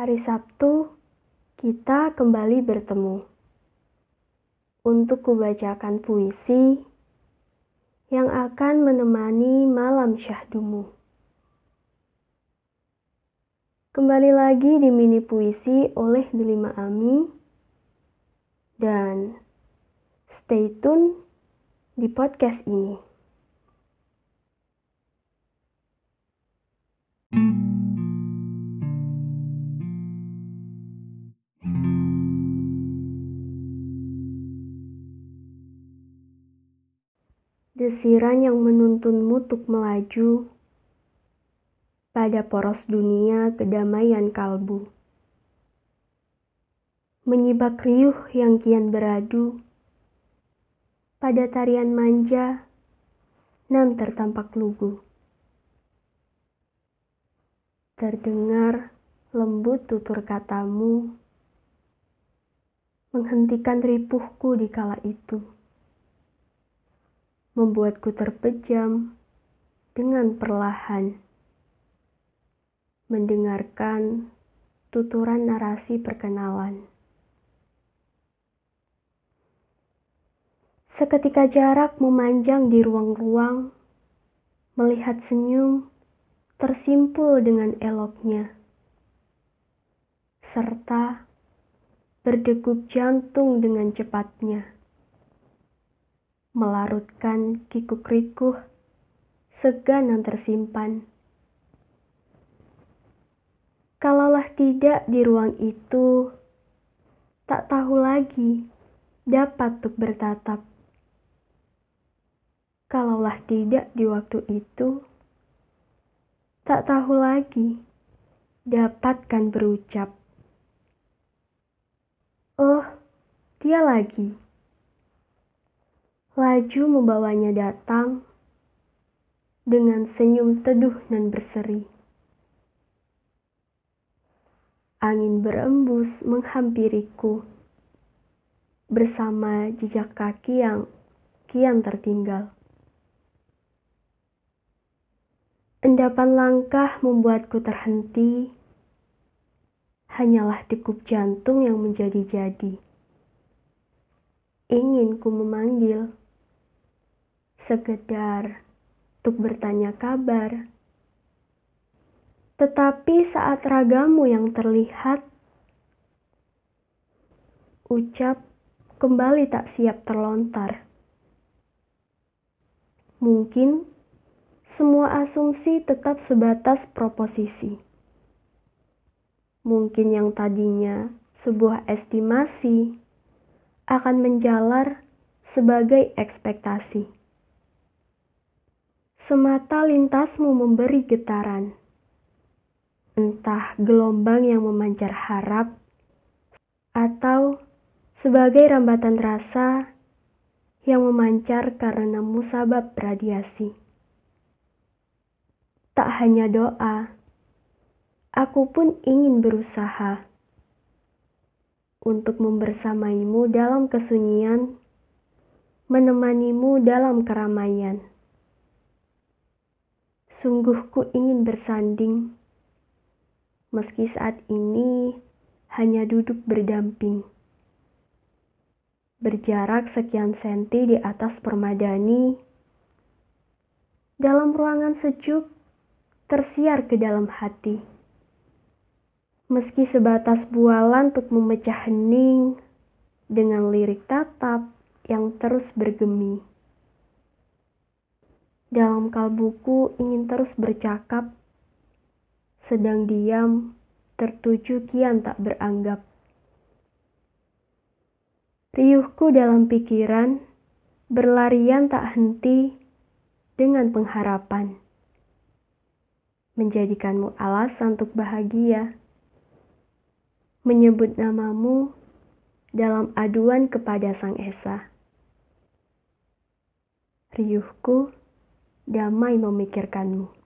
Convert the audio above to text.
Hari Sabtu, kita kembali bertemu untuk kubacakan puisi yang akan menemani malam syahdumu. Kembali lagi di mini puisi oleh Delima Ami dan stay tune di podcast ini. Desiran yang menuntunmu untuk melaju pada poros dunia kedamaian kalbu. Menyibak riuh yang kian beradu pada tarian manja nan tertampak lugu. Terdengar lembut tutur katamu menghentikan ripuhku di kala itu membuatku terpejam dengan perlahan mendengarkan tuturan narasi perkenalan. Seketika jarak memanjang di ruang-ruang, melihat senyum tersimpul dengan eloknya, serta berdegup jantung dengan cepatnya melarutkan kikuk rikuh segan yang tersimpan. Kalaulah tidak di ruang itu, tak tahu lagi dapat untuk bertatap. Kalaulah tidak di waktu itu, tak tahu lagi dapatkan berucap. Oh, dia lagi laju membawanya datang dengan senyum teduh dan berseri. Angin berembus menghampiriku bersama jejak kaki yang kian tertinggal. Endapan langkah membuatku terhenti, hanyalah degup jantung yang menjadi-jadi. Ingin ku memanggil, sekedar untuk bertanya kabar. Tetapi saat ragamu yang terlihat, ucap kembali tak siap terlontar. Mungkin semua asumsi tetap sebatas proposisi. Mungkin yang tadinya sebuah estimasi akan menjalar sebagai ekspektasi. Semata lintasmu memberi getaran. Entah gelombang yang memancar harap, atau sebagai rambatan rasa yang memancar karena musabab radiasi. Tak hanya doa, aku pun ingin berusaha untuk membersamaimu dalam kesunyian, menemanimu dalam keramaian. Sungguh ku ingin bersanding, meski saat ini hanya duduk berdamping. Berjarak sekian senti di atas permadani, dalam ruangan sejuk tersiar ke dalam hati. Meski sebatas bualan untuk memecah hening dengan lirik tatap yang terus bergemi. Dalam kalbuku ingin terus bercakap, sedang diam tertuju kian tak beranggap. Riuhku dalam pikiran berlarian tak henti dengan pengharapan. Menjadikanmu alasan untuk bahagia. Menyebut namamu dalam aduan kepada Sang Esa. Riuhku damai memikirkanmu.